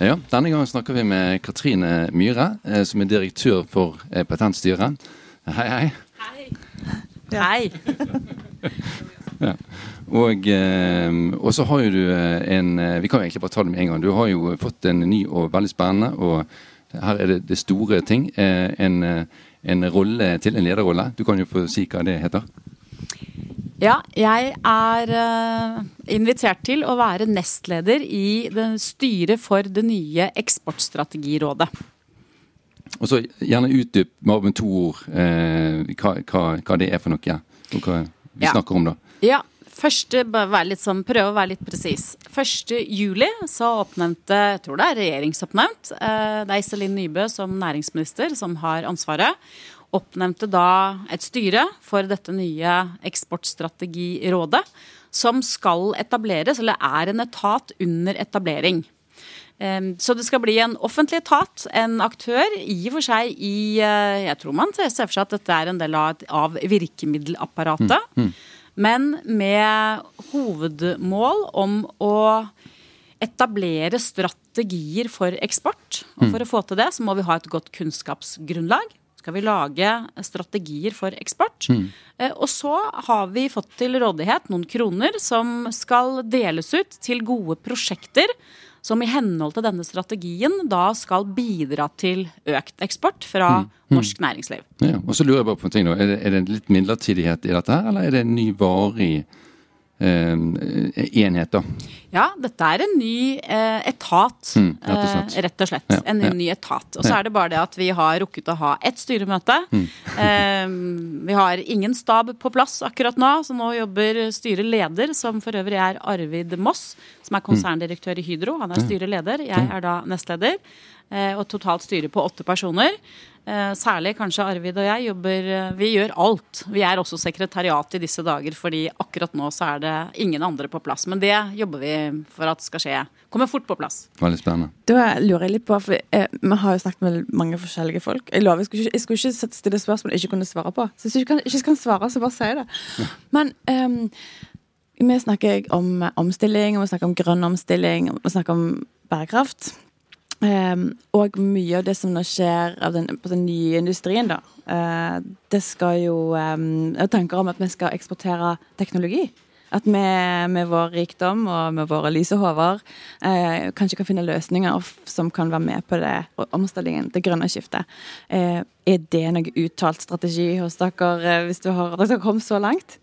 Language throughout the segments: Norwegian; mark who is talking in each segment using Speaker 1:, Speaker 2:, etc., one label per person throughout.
Speaker 1: Ja, Denne gangen snakker vi med Katrine Myhre, eh, som er direktør for eh, Patentstyret. Hei, hei.
Speaker 2: Hei.
Speaker 1: Ja. Og, eh, og så har jo du en Vi kan jo egentlig bare ta det med en gang. Du har jo fått en ny og veldig spennende, og her er det, det store ting. En, en rolle til, en lederrolle. Du kan jo få si hva det heter.
Speaker 2: Ja, jeg er eh, invitert til å være nestleder i styret for det nye eksportstrategirådet.
Speaker 1: Og så gjerne utdyp med to ord eh, hva, hva, hva det er for noe. Og hva vi
Speaker 2: Ja.
Speaker 1: snakker om, da.
Speaker 2: Ja, første, sånn, prøve å være litt presis. 1. juli så oppnevnte, jeg tror det er regjeringsoppnevnt, eh, det er Iselin Nybø som næringsminister som har ansvaret, oppnevnte da et styre for dette nye eksportstrategirådet, som skal etableres, eller er en etat under etablering. Så det skal bli en offentlig etat, en aktør, i og for seg i eh, Jeg tror man ser for seg at dette er en del av, virkemiddelapparatet. Men med hovedmål om å etablere strategier for eksport. Og for å få til det, så må vi ha et godt kunnskapsgrunnlag. Skal vi lage strategier for eksport? Mm. Og så har vi fått til rådighet noen kroner som skal deles ut til gode prosjekter som i henhold til denne strategien da skal bidra til økt eksport fra norsk næringsliv.
Speaker 1: Ja, og så lurer jeg bare på en ting nå. Er det, er det litt midlertidighet i dette her, eller er det en ny varig eh, enhet, da?
Speaker 2: Ja, dette er en ny eh, etat,
Speaker 1: Mm, rett og slett.
Speaker 2: Eh, rett og slett.
Speaker 1: Ja,
Speaker 2: En
Speaker 1: ja.
Speaker 2: ny etat. Og så
Speaker 1: Ja.
Speaker 2: er det bare det at vi har rukket å ha ett styremøte.
Speaker 1: Mm.
Speaker 2: Eh, vi har ingen stab på plass akkurat nå, så nå jobber styreleder, som for øvrig er Arvid Moss, som er konserndirektør i Hydro. Han er styreleder, jeg er da nestleder. Eh, og totalt styre på åtte personer. Eh, særlig kanskje Arvid og jeg jobber eh, Vi gjør alt. Vi er også sekretariat i disse dager, fordi akkurat nå så er det ingen andre på plass. Men det jobber vi for at skal skje. Kommer fort på plass.
Speaker 1: Veldig spennende.
Speaker 3: Da lurer jeg litt på, for eh, Vi har jo snakket med mange forskjellige folk. Jeg lover, jeg skulle ikke, jeg skulle ikke stille spørsmål jeg ikke kunne svare på. Så hvis du ikke kan, ikke kan svare, så bare si det. Men ehm, vi snakker om omstilling, og vi snakker om grønn omstilling, og vi snakker om bærekraft. Ehm, og mye av det som nå skjer den, på den nye industrien, da. Uh, det skal jo um, Tanker om at vi skal eksportere teknologi. At vi med vår rikdom og med våre lyse hoder uh, kanskje kan finne løsninger som kan være med på det omstillingen, det grønne skiftet. Uh, er det noe uttalt strategi hos dere, eh, hvis har, dere har kommet så langt?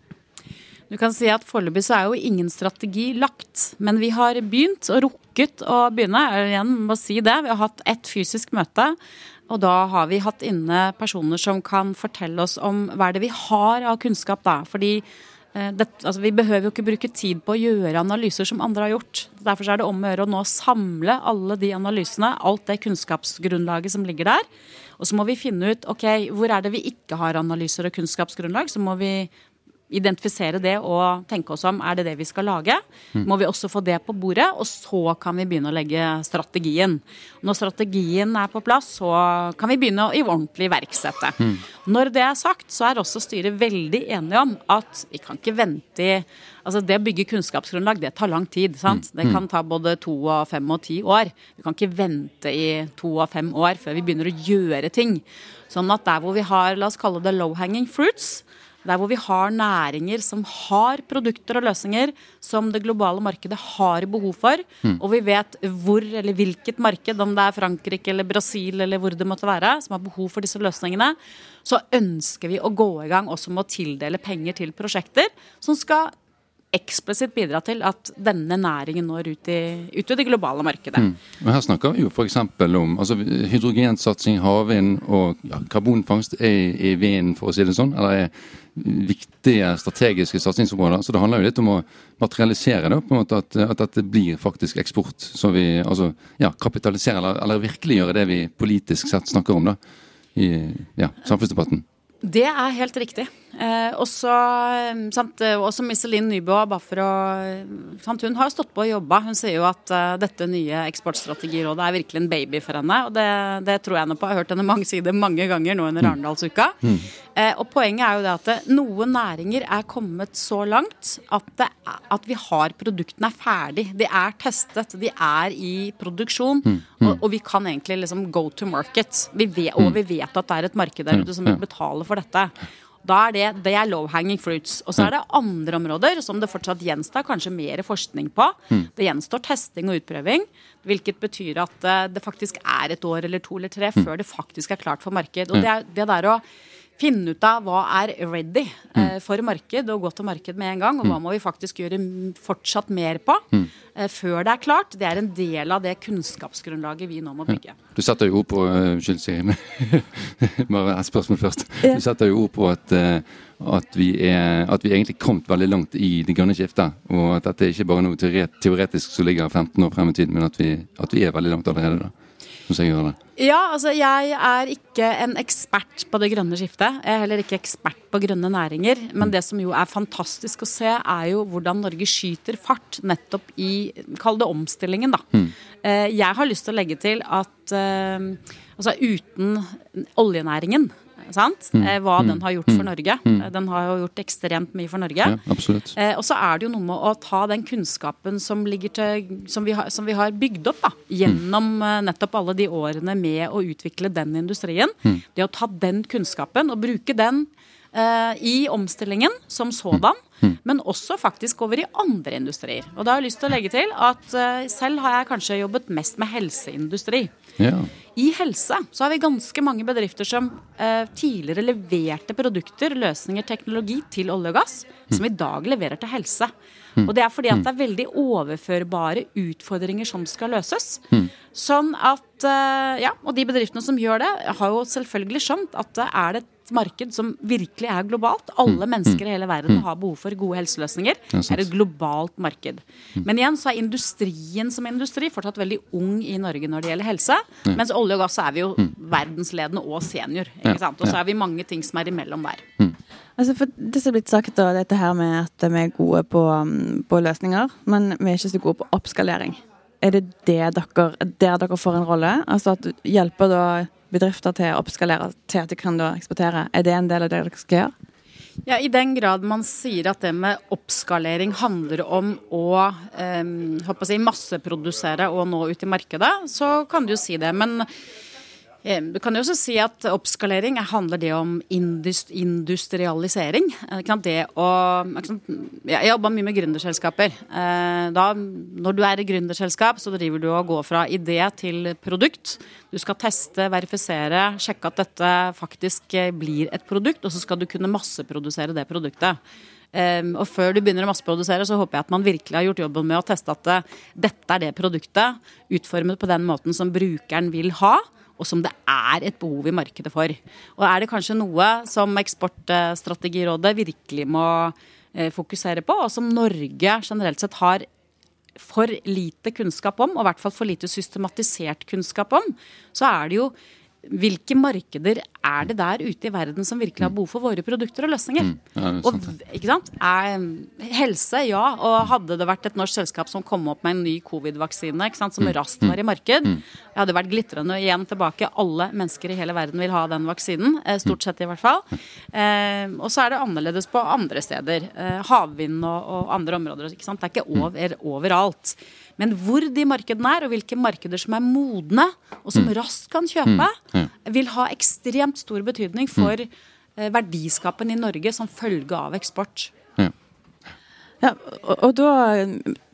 Speaker 2: Du kan si at Foreløpig så er jo ingen strategi lagt, men vi har begynt og rukket å begynne. Igjen må si det. Vi har hatt ett fysisk møte, og da har vi hatt inne personer som kan fortelle oss om hva er det vi har av kunnskap da. Fordi eh, det, altså, vi behøver jo ikke bruke tid på å gjøre analyser som andre har gjort. Derfor er det om å gjøre å nå samle alle de analysene, alt det kunnskapsgrunnlaget som ligger der. Og så må vi finne ut ok, hvor er det vi ikke har analyser og kunnskapsgrunnlag. Så må vi identifisere det og tenke oss om er det det vi skal lage. Må vi også få det på bordet, og så kan vi begynne å legge strategien. Når strategien er på plass, så kan vi begynne å i ordentlig iverksette. Når det er sagt, så er også styret veldig enige om at vi kan ikke vente i Altså Det å bygge kunnskapsgrunnlag, det tar lang tid. sant? Det kan ta både to og fem og ti år. Vi kan ikke vente i to og fem år før vi begynner å gjøre ting. Sånn at der hvor vi har, la oss kalle det low hanging fruits, der hvor vi har næringer som har produkter og løsninger som det globale markedet har behov for, og vi vet hvor eller hvilket marked, om det er Frankrike eller Brasil eller hvor det måtte være, som har behov for disse løsningene, så ønsker vi å gå i gang også med å tildele penger til prosjekter som skal eksplisitt bidra til at denne næringen når ut i, ut i det globale markedet. Mm.
Speaker 1: Og Her snakker vi jo f.eks. om altså, hydrogensatsing, havvind og ja, karbonfangst er i vinden, for å si det sånn. eller er viktige strategiske satsingsområder. Så det handler jo litt om å materialisere det, på en måte at, at dette blir faktisk eksport. Så vi altså, ja, kapitaliserer eller, eller virkeliggjøre det vi politisk sett snakker om da, i ja, samfunnsdebatten.
Speaker 2: Det er helt riktig. Eh, også, så også Iselin Nybø, bare for å sant, Hun har stått på og jobba. Hun sier jo at uh, dette nye eksportstrategirådet er virkelig en baby for henne. Og det, det tror jeg nå på. Jeg har hørt henne mange si det mange ganger nå under mm. Arendalsuka. Mm. Eh, og poenget er jo det at det, noen næringer er kommet så langt at, det, at vi har produktene er ferdig. De er testet, de er i produksjon. Mm. mm. Og, og, vi kan egentlig liksom go to market. Vi vet, og mm. vi vet at det er et marked der ute som vil betale for dette. Da er det, det er low hanging fruits. Og så er det andre områder som det fortsatt gjenstår kanskje mer forskning på. Mm. Det gjenstår testing og utprøving, hvilket betyr at eh, det faktisk er et år eller to eller tre mm. før det faktisk er klart for marked. Og det, er, det der å finne ut av hva er ready eh, mm. for marked, og gå til marked med en gang. Og hva mm. må vi faktisk gjøre fortsatt mer på mm. eh, før det er klart. Det er en del av det kunnskapsgrunnlaget vi nå må bygge.
Speaker 1: Ja. Du setter jo ord på uh, Unnskyld, Siri. Bare et spørsmål først. Du setter jo ord på at, uh, at, vi er, at vi egentlig kommet veldig langt i det grønne skiftet. Og at dette ikke bare er noe teoretisk som ligger 15 år frem i tid, men at vi, at vi er veldig langt allerede. da syns jeg gjør det.
Speaker 2: Ja, altså jeg er ikke en ekspert på det grønne skiftet. Jeg er heller ikke ekspert på grønne næringer. Men det som jo er fantastisk å se, er jo hvordan Norge skyter fart nettopp i Kall det omstillingen, da. Mm. Eh, jeg har lyst til å legge til at eh, altså uten oljenæringen sant? Mm. Eh, hva mm. den har gjort for mm. Norge. Mm. Eh, den har jo gjort ekstremt mye for Norge.
Speaker 1: Ja.
Speaker 2: Eh, og så er det jo noe med å ta den kunnskapen som, til, som, vi, har, som vi, har, bygd opp da, gjennom mm. nettopp alle de årene med å utvikle den industrien. Mm. Det å ta den kunnskapen og bruke den eh, i omstillingen som sådan. Men også faktisk over i andre industrier. Og da har jeg lyst til å legge til at uh, selv har jeg kanskje jobbet mest med helseindustri. Ja. I helse så har vi ganske mange bedrifter som eh, tidligere leverte produkter, løsninger, teknologi til olje og gass, mm. som i dag leverer til helse. Mm. Og det er fordi at det er veldig overførbare utfordringer som skal løses. Mm. Sånn at eh, Ja, og de bedriftene som gjør det, har jo selvfølgelig skjønt at det er det marked som virkelig er globalt. Alle mm. mennesker i hele verden har behov for gode helseløsninger. Det er et globalt marked. Mm. Men igjen så er industrien som industri fortsatt veldig ung i Norge når det gjelder helse. Mens olje og gass er vi jo verdensledende og senior. ikke sant? Og så er vi mange ting som er imellom der.
Speaker 3: Altså for Det som er blitt sagt, da, dette her med at vi er gode på, på løsninger, men vi er ikke så gode på oppskalering. Er det det dere, der dere får en rolle? Altså at hjelper da bedrifter til å oppskalere til at de kan da eksportere. Er det en del av det dere skal gjøre?
Speaker 2: Ja, I den grad man sier at det med oppskalering handler om å eh, si, masseprodusere og nå ut i markedet, så kan du jo si det. Men du kan jo også si at oppskalering handler det om industrialisering. Det å, jeg jobba mye med gründerselskaper. Eh, når du er i gründerselskap, så driver du og går fra idé til produkt. Du skal teste, verifisere, sjekke at dette faktisk eh, blir et produkt, og så skal du kunne masseprodusere det produktet. Um, og før du begynner å masseprodusere, så håper jeg at man virkelig har gjort jobben med å teste at det, dette er det produktet, utformet på den måten som brukeren vil ha og som det er et behov i markedet for. Og er det kanskje noe som Eksportstrategirådet virkelig må eh, fokusere på, og som Norge generelt sett har for lite kunnskap om, og i hvert fall for lite systematisert kunnskap om, så er det jo hvilke markeder er det der ute i verden som virkelig har behov for våre produkter og løsninger? Mm, og, ikke sant? Er, helse, ja. Og hadde det vært et norsk selskap som kom opp med en ny covid-vaksine som mm, raskt var i mm, marked, mm. jeg hadde vært glitrende igjen tilbake. Alle mennesker i hele verden vil ha den vaksinen. Eh, stort sett, i hvert fall. Eh, og så er det annerledes på andre steder. Eh, havvind og, og, andre områder. Ikke sant? Det er ikke over, overalt. Men hvor de markedene er, og hvilke markeder som er modne, og som mm. raskt kan kjøpe, mm. vil ha ekstremt stor betydning for mm. eh, verdiskapen i Norge som følge av eksport.
Speaker 3: Ja, og, og da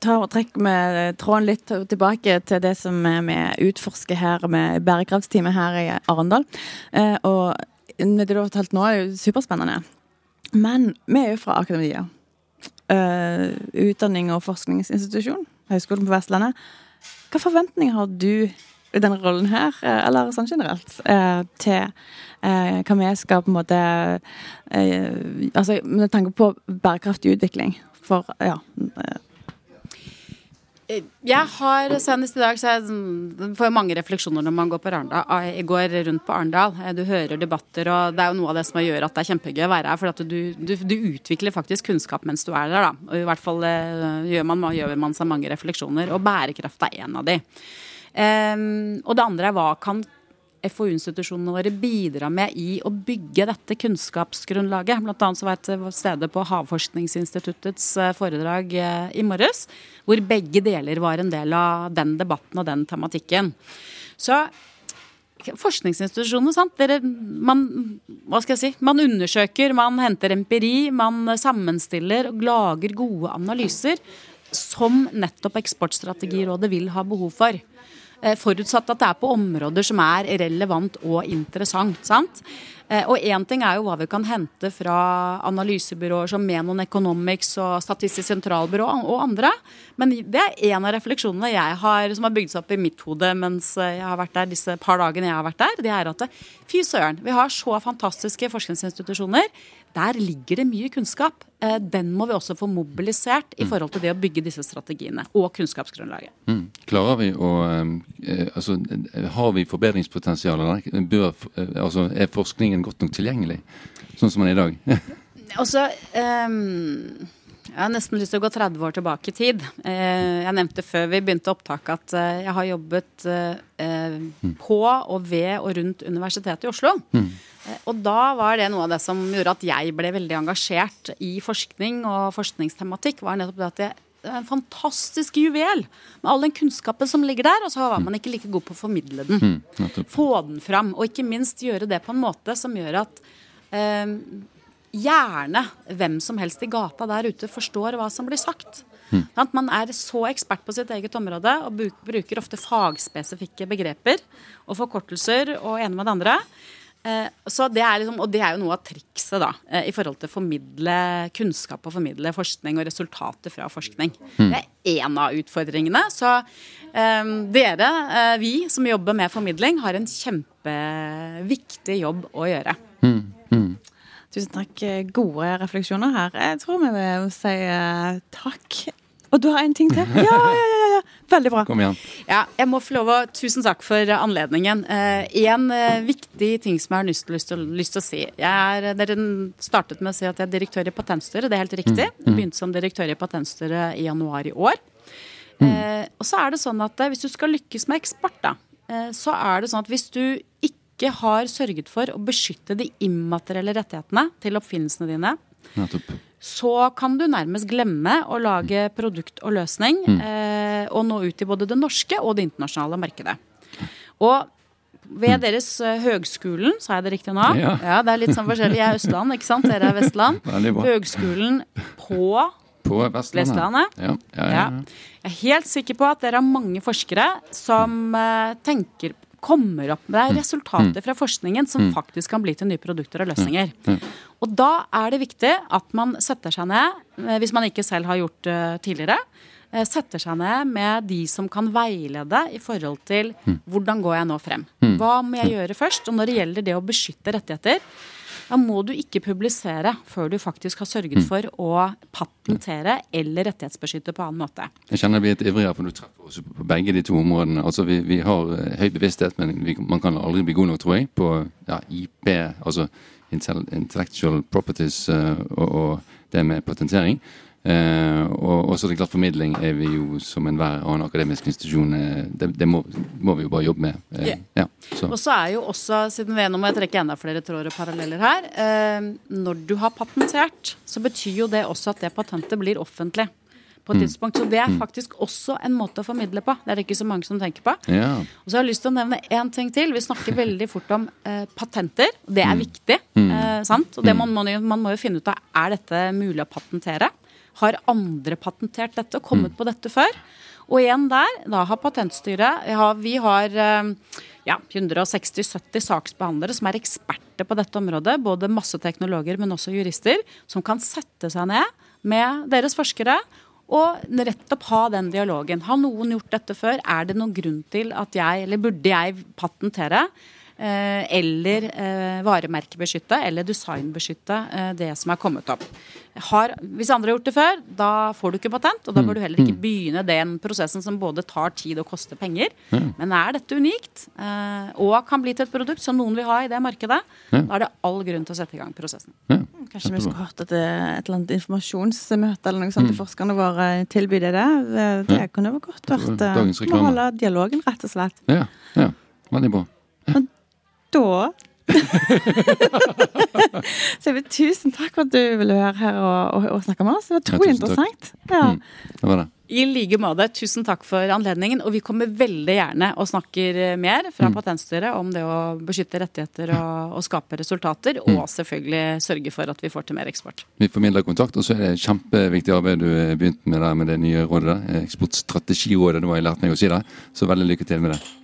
Speaker 3: tar, trekker vi tråden litt tilbake til det som vi utforsker her med bærekraftsteamet her i Arendal. Eh, og det du har fortalt nå, er jo superspennende. Men vi er jo fra akademia. eh, utdanning- og forskningsinstitusjon, Høgskolen på Vestlandet. Hva forventninger har du i denne rollen her, eh, eller sånn generelt, eh, til eh, hva vi skal på en måte Altså med tanke på bærekraftig utvikling for ja,
Speaker 2: Jeg har senest i dag så jeg sånn- får mange refleksjoner når man går på Arendal. Jeg går rundt på Arendal. Du hører debatter, og det er jo noe av det som gjør at det er kjempegøy å være her. For du, du, du utvikler faktisk kunnskap mens du er der, da. Og i hvert fall eh, gjør man, gjør man seg mange refleksjoner. Og bærekraft er en av de. Um, og det andre er hva kan FoU-institusjonene våre bidra med i å bygge dette kunnskapsgrunnlaget. Blant annet så var jeg til stede på Havforskningsinstituttets eh, foredrag eh, i morges, hvor begge deler var en del av den debatten og den tematikken. Så forskningsinstitusjonene, sant? Dere, man, hva skal jeg si? man undersøker, man henter empiri, man sammenstiller og lager gode analyser som nettopp Eksportstrategirådet vil ha behov for. Eh, forutsatt at det er på områder som er relevant og interessant. sant? Eh, og én ting er jo hva vi kan hente fra analysebyråer som Menon Economics og Statistisk sentralbyrå og andre. Men det er en av refleksjonene jeg har, som har bygd seg opp i mitt hode mens jeg har vært der disse par dagene jeg har vært der. Det er at fy søren, vi har så fantastiske forskningsinstitusjoner. Der ligger det mye kunnskap. Eh, den må vi også få mobilisert i forhold til det å bygge disse strategiene og kunnskapsgrunnlaget.
Speaker 1: Mm. Klarer vi å eh, altså, Har vi forbedringspotensial? Bør, altså, er forskningen godt nok tilgjengelig, sånn som den er i dag?
Speaker 2: Også, um jeg har nesten lyst til å gå 30 år tilbake i tid. Eh, jeg nevnte før vi begynte opptaket at eh, jeg har jobbet eh, på og ved og rundt Universitetet i Oslo. Mm. Og da var det noe av det som gjorde at jeg ble veldig engasjert i forskning og forskningstematikk. var nettopp det at er en fantastisk juvel med all den kunnskapen som ligger der, og så var man ikke like god på å formidle den. Mm, Få den fram. Og ikke minst gjøre det på en måte som gjør at eh, gjerne hvem som helst i gata der ute forstår hva som blir sagt. Mm. Man er så ekspert på sitt eget område og bruker ofte fagspesifikke begreper og forkortelser og ene med det andre. Eh, så det er liksom, og det er jo noe av trikset da, eh, i forhold til å formidle kunnskap og formidle forskning og resultater fra forskning. Mm. Det er én av utfordringene. Så um, dere, vi som jobber med formidling, har en kjempeviktig jobb å gjøre. Mm. Mm.
Speaker 3: Tusen takk. Gode refleksjoner her. Jeg tror vi vil si takk. Og du har en ting til? Ja, ja, ja, ja. Veldig bra.
Speaker 1: Kom igjen.
Speaker 2: Ja, jeg må få lov å Tusen takk for anledningen. Eh, en eh, viktig ting som jeg har lyst, lyst, lyst til å si. Er, dere startet med å si at jeg er direktør i Patentstyret. Det er helt riktig. Mm. mm. Begynte som direktør i Patentstyret i januar i år. Eh, og så er det sånn at hvis du skal lykkes med eksport, da, så er det sånn at hvis du ikke ikke har sørget for å beskytte de immaterielle rettighetene til oppfinnelsene dine, Nettopp. så kan du nærmest glemme å lage produkt og løsning mm. eh, og nå ut i både det norske og det internasjonale markedet. Og ved mm. deres uh, Høgskolen, sa jeg det riktig nå? Ja. ja. Det er litt sånn forskjellig. Jeg er Østland, ikke sant? Dere er Vestland. Høgskolen på
Speaker 1: på Vestlandet.
Speaker 2: Vestlandet. Ja, ja, ja, Jeg er helt sikker på at dere har mange forskere som uh, tenker kommer opp med mm. resultater mm. fra forskningen som mm. faktisk kan bli til nye produkter og løsninger. Og da er det viktig at man setter seg ned, eh, hvis man ikke selv har gjort det tidligere, eh, setter seg ned med de som kan veilede i forhold til hvordan går jeg nå frem. Hva må jeg gjøre først? Og når det gjelder det å beskytte rettigheter, da må du ikke publisere før du faktisk har sørget for å patentere eller rettighetsbeskytte på annen måte.
Speaker 1: Jeg kjenner jeg blir litt ivrigere, for du treffer oss på begge de to områdene. Altså Vi, vi har eh, høy bevissthet, men vi, man kan aldri bli god nok, tror jeg, på ja, IP, altså intellectual properties uh, og, og, det med patentering. Uh, og også det klart formidling er vi jo som enhver annen akademisk institusjon uh, det, det må, må, vi jo bare jobbe med. Yeah. ja,
Speaker 2: så. Og så er jo også, siden vi nå må jeg trekke enda flere tråder og paralleller her Når du har patentert, så betyr jo det også at det patentet blir offentlig på et mm. tidspunkt. Så det er mm. faktisk også en måte å formidle på. Det er det ikke så mange som tenker på.
Speaker 1: Ja.
Speaker 2: Og så har jeg lyst til å nevne én ting til. Vi snakker veldig fort om patenter. Det er mm. viktig. sant? Og det man, må, man, må jo finne ut av er dette mulig å patentere. Har andre patentert dette og kommet mm. på dette før? Og igjen der, da har Patentstyret ja, Vi har eh, ja, 160-70 saksbehandlere som er eksperter på dette området. Både masse teknologer, men også jurister, som kan sette seg ned med deres forskere. Og nettopp ha den dialogen. Har noen gjort dette før? Er det noen grunn til at jeg, eller burde jeg patentere? Eh, eller eh, varemerkebeskytte eller designbeskytte eh, det som er kommet opp. Har, hvis andre har gjort det før, da får du ikke patent, og da bør du heller ikke begynne den prosessen som både tar tid og koster penger. Men er dette unikt, og kan bli til et produkt som noen vil ha i det markedet, da er det all grunn til å sette i gang prosessen.
Speaker 3: Kanskje vi skulle hatt et, et eller annet informasjonsmøte eller noe sånt til forskerne våre tilby det. Det, det kunne jo godt vært
Speaker 1: Dagens
Speaker 3: å
Speaker 1: reklame.
Speaker 3: holde dialogen, rett og slett.
Speaker 1: Ja, ja. Veldig bra.
Speaker 3: Da Så jeg vil tusen takk for at du ville være her og, og, og snakke med oss. Det var utrolig
Speaker 1: ja,
Speaker 3: interessant. Ja.
Speaker 1: Mm, det var det.
Speaker 2: I like måte. Tusen takk for anledningen. Og vi kommer veldig gjerne og snakker eh, mer fra Patentstyret om det å beskytte rettigheter og, og skape resultater. Og selvfølgelig sørge for at vi får til mer eksport.
Speaker 1: Vi formidler kontakt, og så er det et kjempeviktig arbeid du begynte med der med det nye rådet. der. Eksportstrategirådet, nå har jeg lært meg å si det. Så veldig lykke til med det.